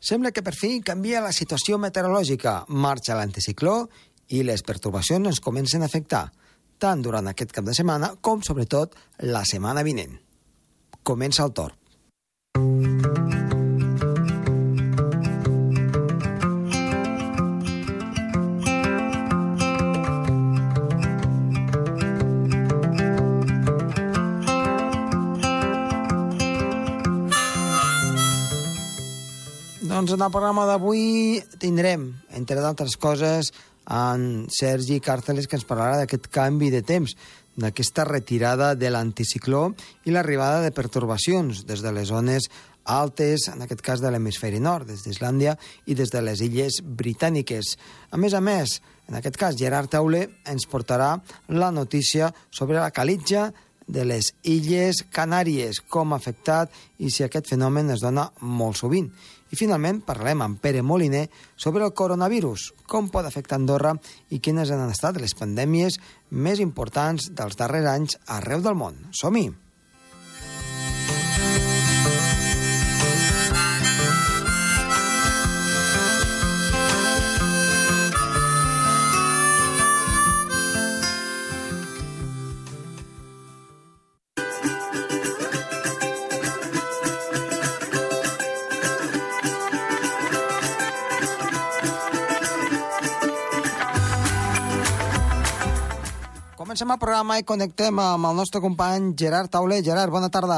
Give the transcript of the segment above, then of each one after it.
Sembla que per fi canvia la situació meteorològica, marxa l'anticicló i les pertorbacions ens comencen a afectar, tant durant aquest cap de setmana com, sobretot, la setmana vinent. Comença el torn. En el programa d'avui tindrem, entre d'altres coses, en Sergi Càrceles, que ens parlarà d'aquest canvi de temps, d'aquesta retirada de l'anticicló i l'arribada de pertorbacions des de les zones altes, en aquest cas de l'hemisferi nord, des d'Islàndia i des de les illes britàniques. A més a més, en aquest cas, Gerard Taule ens portarà la notícia sobre la calitja de les Illes Canàries, com ha afectat i si aquest fenomen es dona molt sovint. I finalment parlarem amb Pere Moliner sobre el coronavirus, com pot afectar Andorra i quines han estat les pandèmies més importants dels darrers anys arreu del món. Som-hi! Comencem el programa i connectem amb el nostre company Gerard Tauler. Gerard, bona tarda.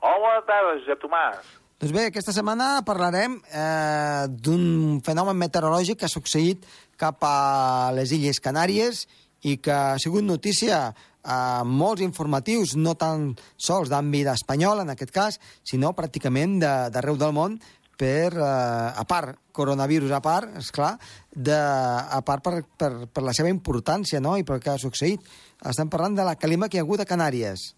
Hola, bona tarda, Josep Tomàs. Doncs bé, aquesta setmana parlarem eh, d'un fenomen meteorològic que ha succeït cap a les Illes Canàries i que ha sigut notícia a molts informatius, no tan sols d'àmbit espanyol, en aquest cas, sinó pràcticament d'arreu del món, per, eh, a part, coronavirus a part, és clar, de, a part per, per, per la seva importància no? i pel que ha succeït. Estem parlant de la calima que hi ha hagut a Canàries.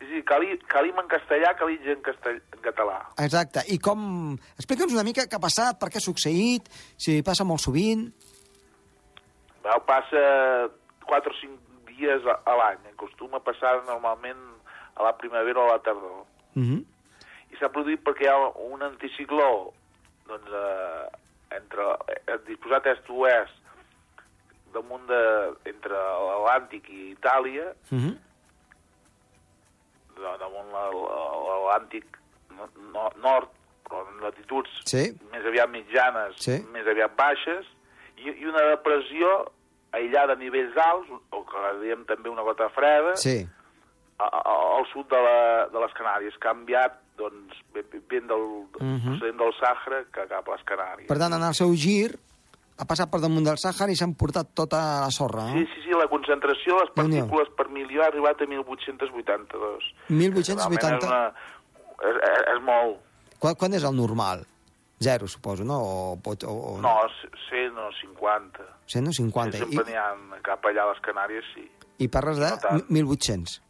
Sí, sí, cali, calim en castellà, calitja en, castell, en català. Exacte. I com... Explica'ns una mica què ha passat, per què ha succeït, si passa molt sovint... Veu, passa 4 o 5 dies a, a l'any. Acostuma a passar normalment a la primavera o a la tardor. Uh -huh. I s'ha produït perquè hi ha un anticicló doncs, eh, entre, eh, disposat est-oest damunt de, entre l'Atlàntic i Itàlia, -huh. de, damunt la- la- l'Atlàntic no, no, nord, però en latituds Sí. més aviat mitjanes, Sí. més aviat baixes, i, i una depressió aïllada a nivells alts, o que la diem també una gota freda, Sí. A, a, al sud de, la, de les Canàries, que ha enviat doncs, ben, del, Mhm. procedent del Sàhara que cap a les Canàries. Per tant, en el seu gir, ha passat per damunt del Sàhara i s'han portat tota la sorra, no? Sí, sí, sí, la concentració de les partícules per milió ha arribat a 1882. 1880. Realment És, una, és, és, és molt. Quan, quan és el normal? Zero, suposo, no? O, pot, o, o... No, 100 o 50. 100 o 50. Sí, sempre n'hi ha cap allà a les Canàries, sí. I, I parles de No tant. 1800.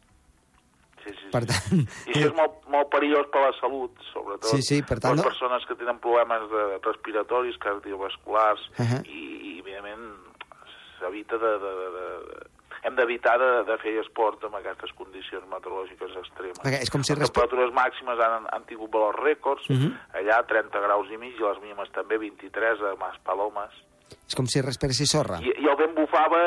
Sí, sí, Per tant... I això és molt, molt perillós per la salut, sobretot. Sí, sí, per tant, Les no- persones que tenen problemes de respiratoris, cardiovasculars, Uh -huh. i, i, evidentment, s'evita de... de, de, de hem d'evitar de, de fer esport amb aquestes condicions meteorològiques extremes. Perquè és com si Les temperatures màximes han, han tingut valors rècords, Uh -huh. allà 30 graus i mig, i les mínimes també 23 a Mas Palomes. És com si respiressis sorra. I, I el vent bufava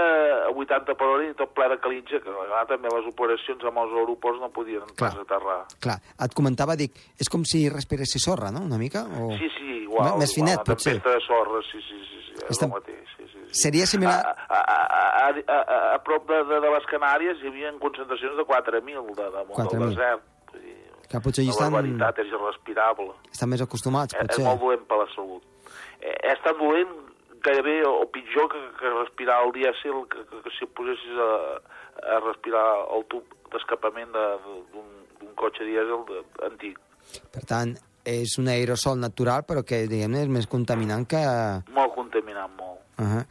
a 80 per hora i tot ple de calitja, que a vegades també les operacions amb els aeroports no podien Clar. pas aterrar. Clar, et comentava, dic, és com si respiressis sorra, no?, una mica? O... Sí, sí, igual. M- més igual, finet, la potser. tempesta de sorra, sí, sí, sí, sí és Està- el mateix. Sí, sí, sí. Seria similar- A, a, a, a, a, a prop de, de, de les Canàries hi havia concentracions de 4.000 de, damunt 4.000. del desert. Vull dir, Que potser hi la estan, barbaritat és irrespirable. estan més acostumats, És, és potser. molt dolent per la salut. Eh, és tan dolent gairebé o pitjor que, que respirar el dièsel que, que, que si posessis a, a respirar el tub d'escapament de- d'un cotxe dièsel de, antic. Per tant, és un aerosol natural, però que, diguem és més contaminant que... Molt contaminant, molt. Uh -huh.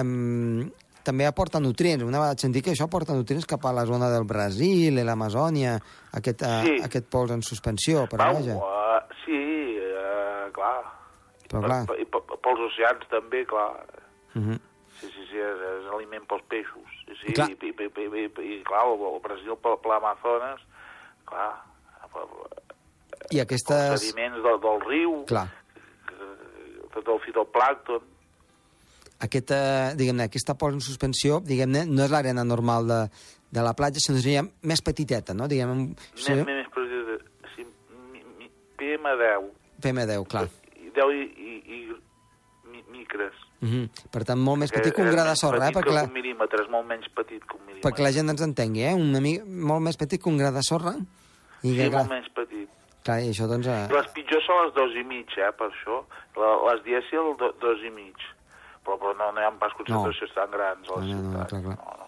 em, també aporta nutrients. Una vegada sentit que això aporta nutrients cap a la zona del Brasil, l'Amazònia, aquest, uh, Sí. aquest pols en suspensió, però Pau, vaja. uh. Però clar. Per, pels oceans també, clar. Uh -huh. Sí, sí, sí, és, és aliment pels peixos. Sí, sí, Clar. I, i, i, i, i, i, clar, el, el Brasil per, per l'Amazones, clar, per, I els aquestes... sediments del, del riu, Clar. fitoplàncton. Aquesta, diguem-ne, aquesta pols en suspensió, diguem-ne, no és l'arena normal de, de la platja, sinó que seria més petiteta, no? Diguem, Més, més, més petita, sí, mi, mi, PM10. PM10, clar. I 10 i, i, i mi, micres. Uh -huh. Per tant, molt més petit que un gra de sorra, eh? Perquè... La, un mil·límetre, és molt menys petit que un mil·límetre. perquè la gent ens entengui, eh? Una mica, molt més petit que un gra de sorra. I Sí, que, clar, molt menys petit. clar, i això, doncs... Eh, Les pitjors són les dos i mig, eh, per això. Les dièsel, do, dos i mig. Però, però no, no hi ha pas concentracions tan grans a la No, no, no, clar, clar. No, no, no.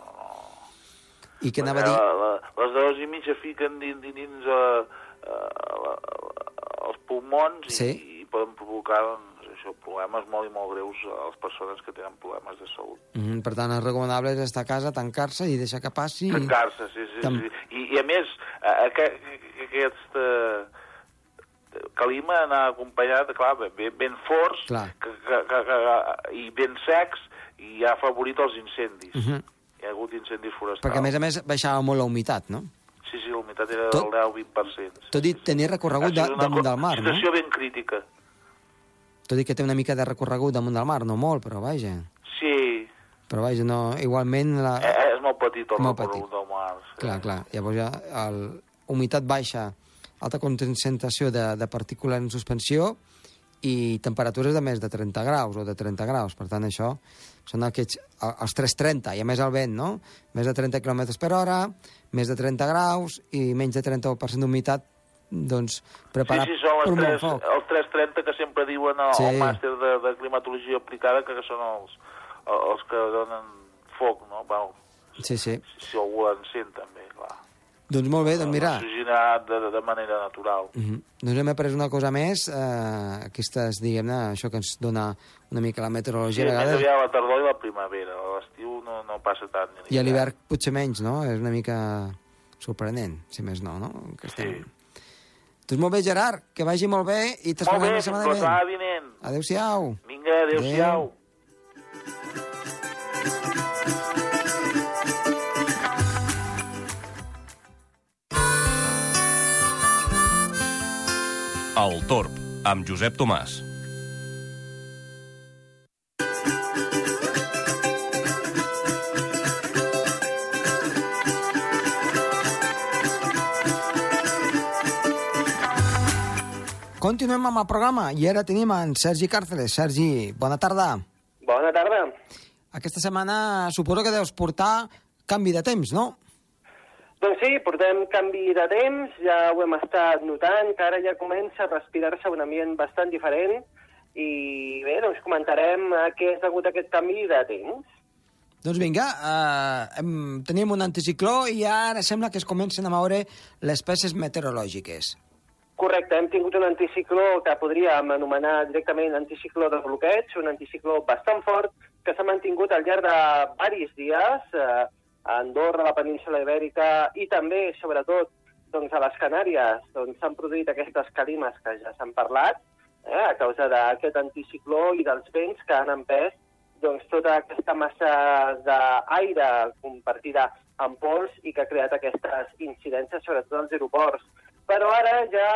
I què anava a dir? La, la, les dos i mig fiquen dins, dins, dins uh, uh, els pulmons i, Sí. i poden provocar doncs, això, problemes molt i molt greus a les persones que tenen problemes de salut. Mm, per tant, el recomanable és estar a casa, tancar-se i deixar que passi. Tancar-se, sí, sí, Tam- sí. I, I a més, aquest, aquest eh, clima anar acompanyat, clar, ben, ben forts Clar. que, que, que, que, i ben secs i ha afavorit els incendis. Uh -huh. Hi ha hagut incendis forestals. Perquè, a més a més, baixava molt la humitat, no? Sí, sí, la humitat era Tot- del 10-20%. Tot i tenir recorregut de, una damunt del mar, no? situació ben crítica. Tot i que té una mica de recorregut damunt del mar, no molt, però vaja. Sí, Però vaja, no, igualment... La... eh, és molt petit el Molt recorregut del mar. Sí. Clar, clar. Llavors ja el, humitat baixa, alta concentració de, de partícules en suspensió i temperatures de més de 30 graus o de 30 graus. Per tant, això són aquests, el- els 330, i a més el vent, no? Més de 30 km per hora, més de 30 graus i menys de 30% d'humitat, doncs, Sí, preparat sí, són per un bon 3, foc. els 330 que sempre diuen al, Sí. al màster de, de climatologia aplicada que són els, els que donen foc, no? Bueno, Sí, sí. si algú l'encén també, clar. Doncs molt bé, doncs mira, S'originarà de, de manera natural. Mm -hmm. Doncs hem après una cosa més, eh, aquestes, diguem-ne, això que ens dona una mica la Sí, meteorologia a més vegades, aviat la tardor i la primavera. A l'estiu no, no passa tant. i a l'hivern potser menys, no? És una mica sorprenent, si més no, no? Que estem... Sí. Doncs molt bé, Gerard, que vagi molt bé i Molt t'esperem bé, la setmana vinent. setmana vinent. Adéu-siau. Vinga, adéu-siau. El Torb, amb Josep Tomàs. Continuem amb el programa i ara tenim en Sergi Càrceles. Sergi, bona tarda. Bona tarda. Aquesta setmana suposo que deus portar canvi de temps, no? Doncs sí, portem canvi de temps, ja ho hem estat notant, que ara ja comença a respirar-se un ambient bastant diferent i bé, doncs comentarem a què és degut a aquest canvi de temps. Doncs vinga, eh, hem, tenim un anticicló i ara sembla que es comencen a moure les peces meteorològiques. Correcte, hem tingut un anticicló que podríem anomenar directament anticicló de bloqueig, un anticicló bastant fort que s'ha mantingut al llarg de diversos dies eh, a Andorra, a la península Ibèrica i també, sobretot, doncs, a les Canàries, on s'han produït aquestes calimes que ja s'han parlat, eh, a causa d'aquest anticicló i dels vents que han empès doncs, tota aquesta massa d'aire compartida amb pols i que ha creat aquestes incidències, sobretot als aeroports. Però ara ja,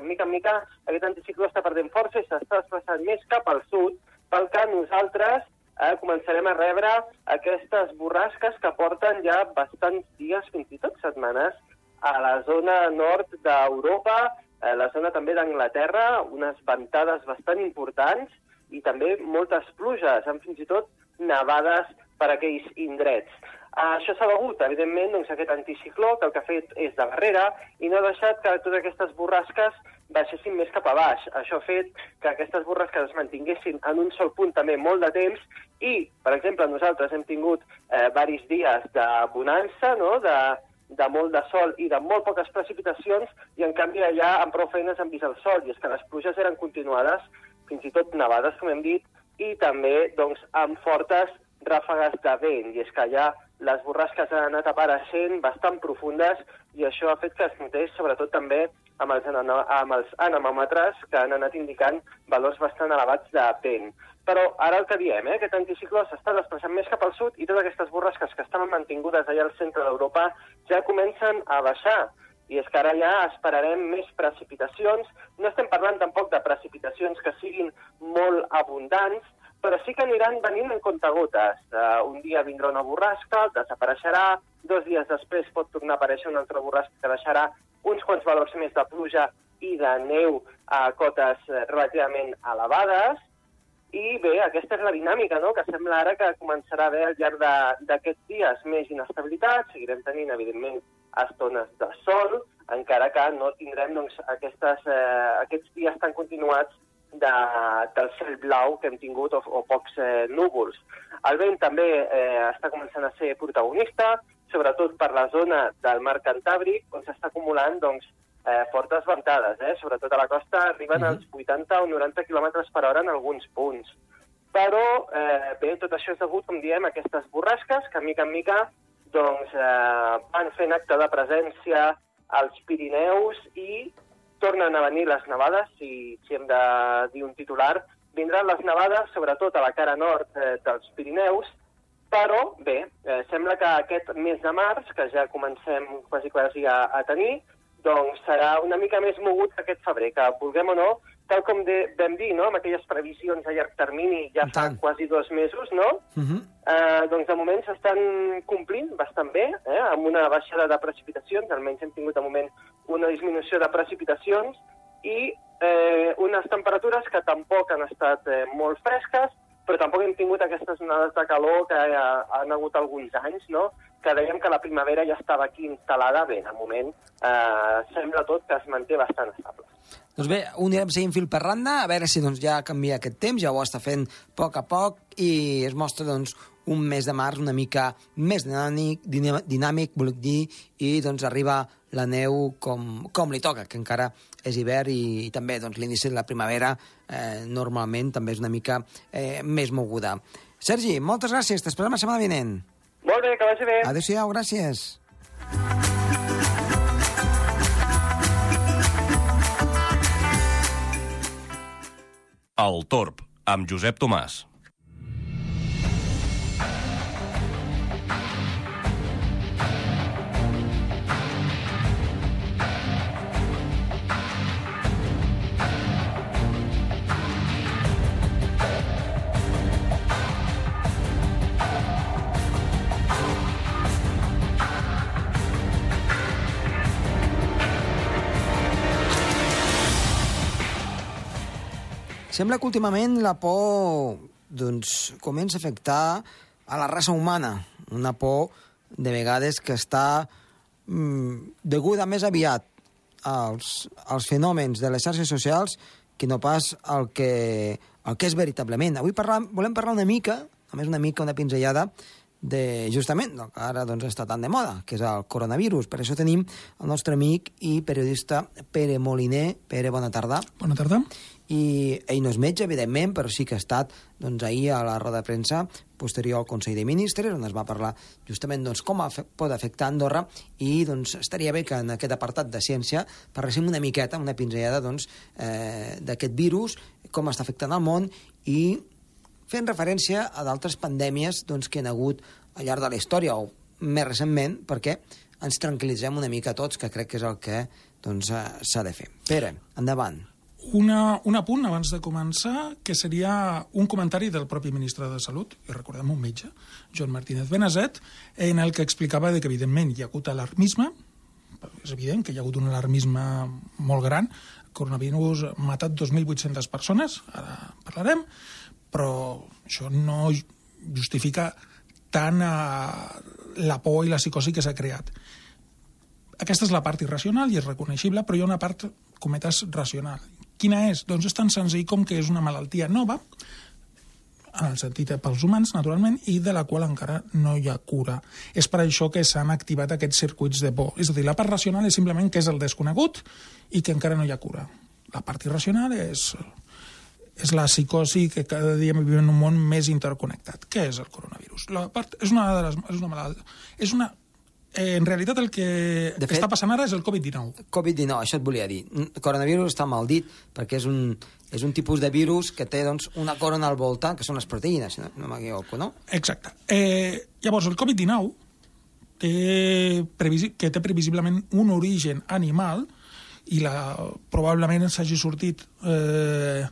mica en mica, aquest anticicló està perdent força i s'està desplaçant més cap al sud, pel que nosaltres eh, començarem a rebre aquestes borrasques que porten ja bastants dies, fins i tot setmanes, a la zona nord d'Europa, eh, la zona també d'Anglaterra, unes ventades bastant importants i també moltes pluges, amb fins i tot nevades per aquells indrets. Uh, això s'ha degut, evidentment, doncs, aquest anticicló, que el que ha fet és de barrera i no ha deixat que totes aquestes borrasques baixessin més cap a baix. Això ha fet que aquestes borrasques es mantinguessin en un sol punt també molt de temps i, per exemple, nosaltres hem tingut eh, varis dies de bonança, no?, de, de molt de sol i de molt poques precipitacions, i en canvi allà amb prou feines han vist el sol, i és que les pluges eren continuades, fins i tot nevades, com hem dit, i també doncs, amb fortes ràfegues de vent, i és que allà les borrasques han anat apareixent bastant profundes i això ha fet que es notés sobretot també amb els, amb els anemòmetres que han anat indicant valors bastant elevats de vent. Però ara el que diem, eh, aquest anticicló s'està desplaçant més cap al sud i totes aquestes borrasques que estaven mantingudes allà al centre d'Europa ja comencen a baixar. i és que ara ja esperarem més precipitacions. No estem parlant tampoc de precipitacions que siguin molt abundants, però sí que aniran venint en comptagotes. Uh, un dia vindrà una borrasca, desapareixerà, dos dies després pot tornar a aparèixer una altra borrasca que deixarà uns quants valors més de pluja i de neu a cotes eh, relativament elevades, i bé, aquesta és la dinàmica, no?, que sembla ara que començarà haver al llarg d'aquests dies més inestabilitat, seguirem tenint, evidentment, estones de sol, encara que no tindrem doncs, aquestes, eh, aquests dies tan continuats de, del cel blau que hem tingut o, o pocs eh, núvols. El vent també eh, està començant a ser protagonista, sobretot per la zona del mar Cantàbric, on s'està acumulant doncs, eh, fortes ventades, eh? sobretot a la costa arriben mm -hmm. als 80 o 90 km per hora en alguns punts. Però, eh, bé, tot això és degut, com diem, a aquestes borrasques que, mica en mica, doncs, eh, van fent acte de presència als Pirineus i tornen a venir les nevades, si, si hem de dir un titular, vindran les nevades, sobretot a la cara nord eh, dels Pirineus, però, bé, eh, sembla que aquest mes de març, que ja comencem quasi quasi a, a tenir, doncs serà una mica més mogut que aquest febrer, que vulguem o no, tal com de, vam dir, no?, amb aquelles previsions a llarg termini ja fa Tant. quasi dos mesos, no?, uh -huh. eh, doncs de moment s'estan complint bastant bé, eh, amb una baixada de precipitacions, almenys hem tingut de moment una disminució de precipitacions, i eh, unes temperatures que tampoc han estat eh, molt fresques, però tampoc hem tingut aquestes onades de calor que eh, han hagut alguns anys, no?, que dèiem que la primavera ja estava aquí instal·lada, bé, de moment eh, sembla tot que es manté bastant estable. Doncs bé, ho anirem seguint fil per randa, a veure si doncs, ja canvia aquest temps, ja ho està fent a poc a poc, i es mostra doncs, un mes de març una mica més dinàmic, dinàmic vull dir, i doncs arriba la neu com, com li toca, que encara és hivern i, i també doncs, l'inici de la primavera eh, normalment també és una mica eh, més moguda. Sergi, moltes gràcies, t'esperem la setmana vinent. Molt bé, que vagi bé. Adéu-siau, gràcies. El Torb, amb Josep Tomàs. Sembla que últimament la por doncs, comença a afectar a la raça humana. Una por, de vegades, que està mm, deguda més aviat als, als fenòmens de les xarxes socials que no pas al que, el que és veritablement. Avui parlam, volem parlar una mica, a més una mica, una pinzellada, de, justament, el que ara doncs, està tan de moda, que és el coronavirus. Per això tenim el nostre amic i periodista Pere Moliner. Pere, bona tarda. Bona tarda i ell no és metge, evidentment, però sí que ha estat doncs, ahir a la roda de premsa posterior al Consell de Ministres, on es va parlar justament doncs, com pot afectar Andorra i doncs, estaria bé que en aquest apartat de ciència parléssim una miqueta, una pinzellada doncs, eh, d'aquest virus, com està afectant el món i fent referència a d'altres pandèmies doncs, que han hagut al llarg de la història o més recentment, perquè ens tranquil·litzem una mica tots, que crec que és el que doncs, eh, s'ha doncs, de fer. Pere, endavant. Una, un apunt abans de començar, que seria un comentari del propi ministre de Salut, i recordem un metge, Joan Martínez Benazet, en el que explicava que, evidentment, hi ha hagut alarmisme, és evident que hi ha hagut un alarmisme molt gran, el coronavirus ha matat 2.800 persones, ara parlarem, però això no justifica tant eh, la por i la psicosi que s'ha creat. Aquesta és la part irracional i és reconeixible, però hi ha una part, cometes, racional. Quina és? Doncs és tan senzill com que és una malaltia nova, en el sentit pels humans, naturalment, i de la qual encara no hi ha cura. És per això que s'han activat aquests circuits de por. És a dir, la part racional és simplement que és el desconegut i que encara no hi ha cura. La part irracional és, és la psicosi que cada dia vivim en un món més interconnectat. Què és el coronavirus? La part, és una de les, és una malaltia, és una Eh, en realitat el que de fet, està passant ara és el Covid-19. Covid-19, això et volia dir. El coronavirus està mal dit perquè és un, és un tipus de virus que té doncs, una corona al voltant, que són les proteïnes, no, no m'equivoco, no? Exacte. Eh, llavors, el Covid-19 té previsi que té previsiblement un origen animal i la, probablement s'hagi sortit eh,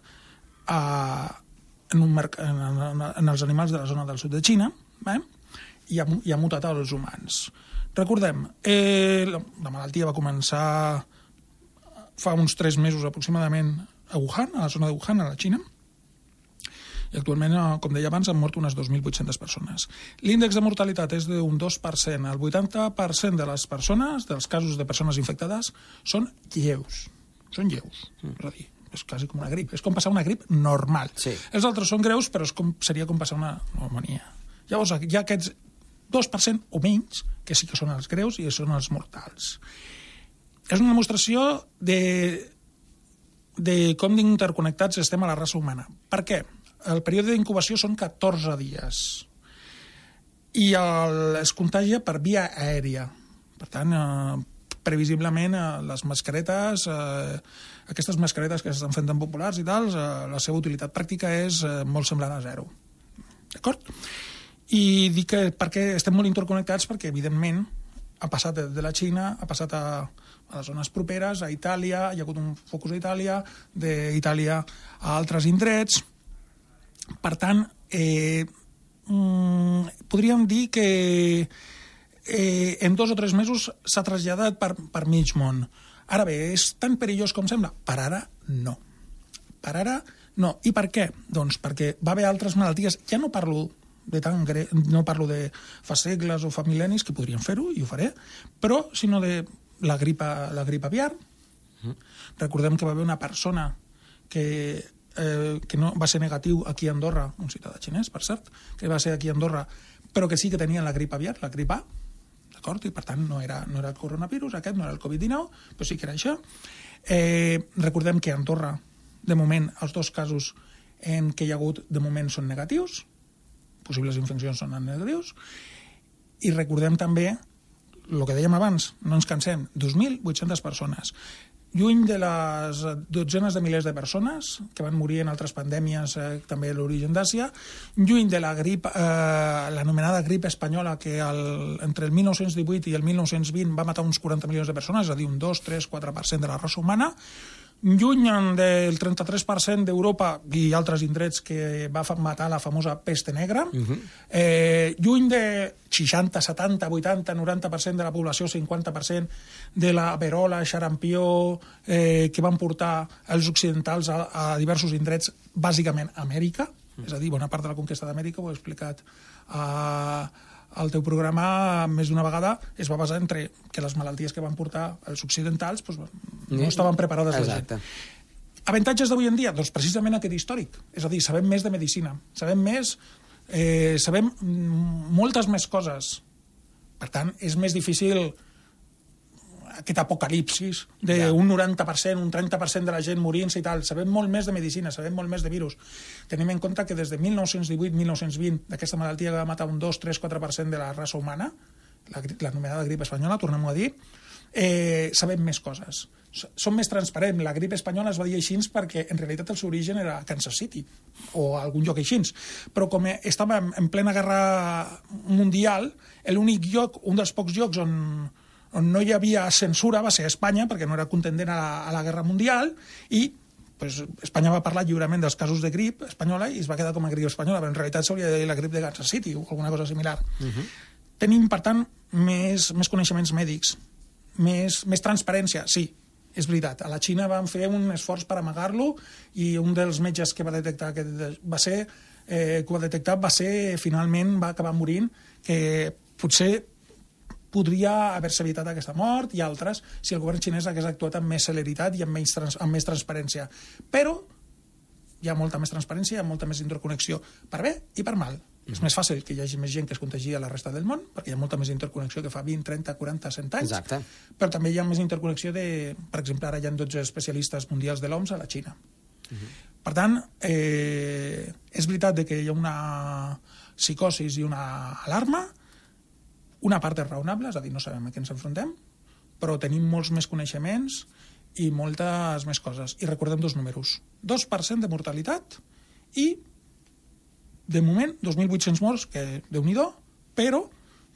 a, en, un merc en, en, en els animals de la zona del sud de Xina eh? i, ha, i ha mutat als humans. Recordem, eh, la, la malaltia va començar fa uns tres mesos aproximadament a Wuhan, a la zona de Wuhan, a la Xina, i actualment, eh, com deia abans, han mort unes 2.800 persones. L'índex de mortalitat és d'un 2%. El 80% de les persones, dels casos de persones infectades, són lleus. Són lleus. Mm. És a dir, és quasi com una grip. És com passar una grip normal. Sí. Els altres són greus, però és com, seria com passar una pneumònia. Llavors, hi ha aquests 2% o menys que sí que són els greus i són els mortals. És una demostració de, de com d'interconnectats estem a la raça humana. Per què? el període d'incubació són 14 dies i el, es contagia per via aèria. Per tant, eh, previsiblement, eh, les mascaretes, eh, aquestes mascaretes que s'estan fent tan populars i tal, eh, la seva utilitat pràctica és eh, molt semblant a zero. D'acord? I dic que perquè estem molt interconnectats perquè, evidentment, ha passat de la Xina, ha passat a, a les zones properes, a Itàlia, hi ha hagut un focus a Itàlia, d'Itàlia a altres indrets, per tant, eh, mm, podríem dir que eh, en dos o tres mesos s'ha traslladat per, per mig món. Ara bé, és tan perillós com sembla? Per ara, no. Per ara, no. I per què? Doncs perquè va haver altres malalties, ja no parlo de tan gre... no parlo de fa segles o fa mil·lennis, que podrien fer-ho, i ho faré, però sinó de la gripa, la gripa aviar. Mm. Recordem que va haver una persona que eh, que no va ser negatiu aquí a Andorra, un ciutadà xinès, per cert, que va ser aquí a Andorra, però que sí que tenia la grip aviar, la grip A, d'acord? I per tant no era, no era el coronavirus, aquest no era el Covid-19, però sí que era això. Eh, recordem que a Andorra, de moment, els dos casos en què hi ha hagut, de moment, són negatius, possibles infeccions són negatius, i recordem també el que dèiem abans, no ens cansem, 2.800 persones lluny de les dotzenes de milers de persones que van morir en altres pandèmies, eh, també a l'origen d'Àsia, lluny de la grip, eh, l'anomenada grip espanyola, que el, entre el 1918 i el 1920 va matar uns 40 milions de persones, és a dir, un 2, 3, 4% de la raça humana, lluny del 33% d'Europa i altres indrets que va matar la famosa peste negra, uh -huh. eh, lluny de 60, 70, 80, 90% de la població, 50% de la verola, xarampió, eh, que van portar els occidentals a, a diversos indrets, bàsicament a Amèrica, uh -huh. és a dir, bona part de la conquesta d'Amèrica, ho he explicat a... Eh, el teu programa més d'una vegada es va basar entre que les malalties que van portar els occidentals doncs, no estaven preparades Exacte. la gent. Avantatges d'avui en dia? Doncs precisament aquest històric. És a dir, sabem més de medicina, sabem més, eh, sabem moltes més coses. Per tant, és més difícil aquest apocalipsis d'un 90%, un 30% de la gent morint-se i tal. Sabem molt més de medicina, sabem molt més de virus. Tenim en compte que des de 1918-1920 d'aquesta malaltia que va matar un 2, 3, 4% de la raça humana, l'anomenada grip espanyola, tornem a dir, eh, sabem més coses. Som més transparents. La grip espanyola es va dir així perquè en realitat el seu origen era Kansas City o algun lloc així. Però com estava en plena guerra mundial, l'únic lloc, un dels pocs llocs on, on no hi havia censura va ser Espanya, perquè no era contendent a la, a la Guerra Mundial, i pues, Espanya va parlar lliurement dels casos de grip espanyola i es va quedar com a grip espanyola, però en realitat s'hauria de dir la grip de Kansas City o alguna cosa similar. Uh -huh. Tenim, per tant, més, més coneixements mèdics, més, més transparència, sí, és veritat. A la Xina van fer un esforç per amagar-lo i un dels metges que va detectar que va ser eh, que ho va detectar va ser, finalment, va acabar morint, que potser podria haver-se evitat aquesta mort i altres si el govern xinès hagués actuat amb més celeritat i amb, menys trans, amb més transparència. Però hi ha molta més transparència, hi ha molta més interconnexió, per bé i per mal. Mm. És més fàcil que hi hagi més gent que es contagia a la resta del món, perquè hi ha molta més interconnexió que fa 20, 30, 40, 100 anys. Exacte. Però també hi ha més interconnexió de... Per exemple, ara hi ha 12 especialistes mundials de l'OMS a la Xina. Mm -hmm. Per tant, eh, és veritat de que hi ha una psicosis i una alarma, una part és raonable, és a dir, no sabem a què ens enfrontem, però tenim molts més coneixements i moltes més coses. I recordem dos números. 2% de mortalitat i, de moment, 2.800 morts, que déu nhi però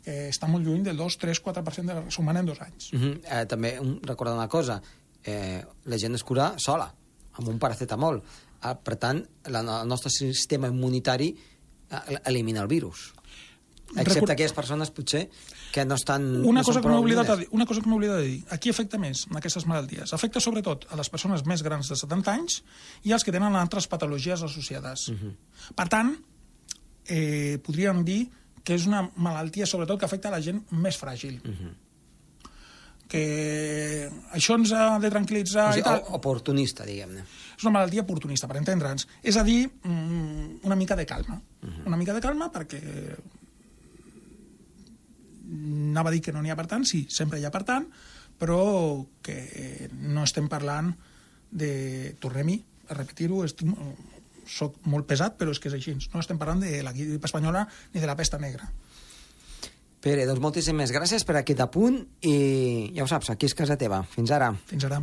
que està molt lluny del 2, 3, 4% de la humana en dos anys. Uh -huh. eh, també un, recordar una cosa, eh, la gent es cura sola, amb un paracetamol. Eh, per tant, la, el nostre sistema immunitari eh, elimina el virus. Excepte Record- aquelles persones, potser, que no estan... Una no cosa, que oblidat dir, una cosa que m'he oblidat de dir. A qui afecta més en aquestes malalties? Afecta sobretot a les persones més grans de 70 anys i als que tenen altres patologies associades. Per tant, eh, podríem dir que és una malaltia sobretot que afecta a la gent més fràgil. Que això ens ha de tranquil·litzar O i sigui, tal. o- oportunista, diguem-ne. És una malaltia oportunista, per entendre'ns. És a dir, mm, una mica de calma. Una mica de calma perquè anava a dir que no n'hi ha per tant, sí, sempre hi ha per tant, però que no estem parlant de... Tornem-hi a repetir-ho, estic, soc molt pesat, però és que és així. No estem parlant de la grip espanyola ni de la pesta negra. Pere, doncs moltíssimes gràcies per aquest apunt i ja ho saps, aquí és casa teva. Fins ara. Fins ara.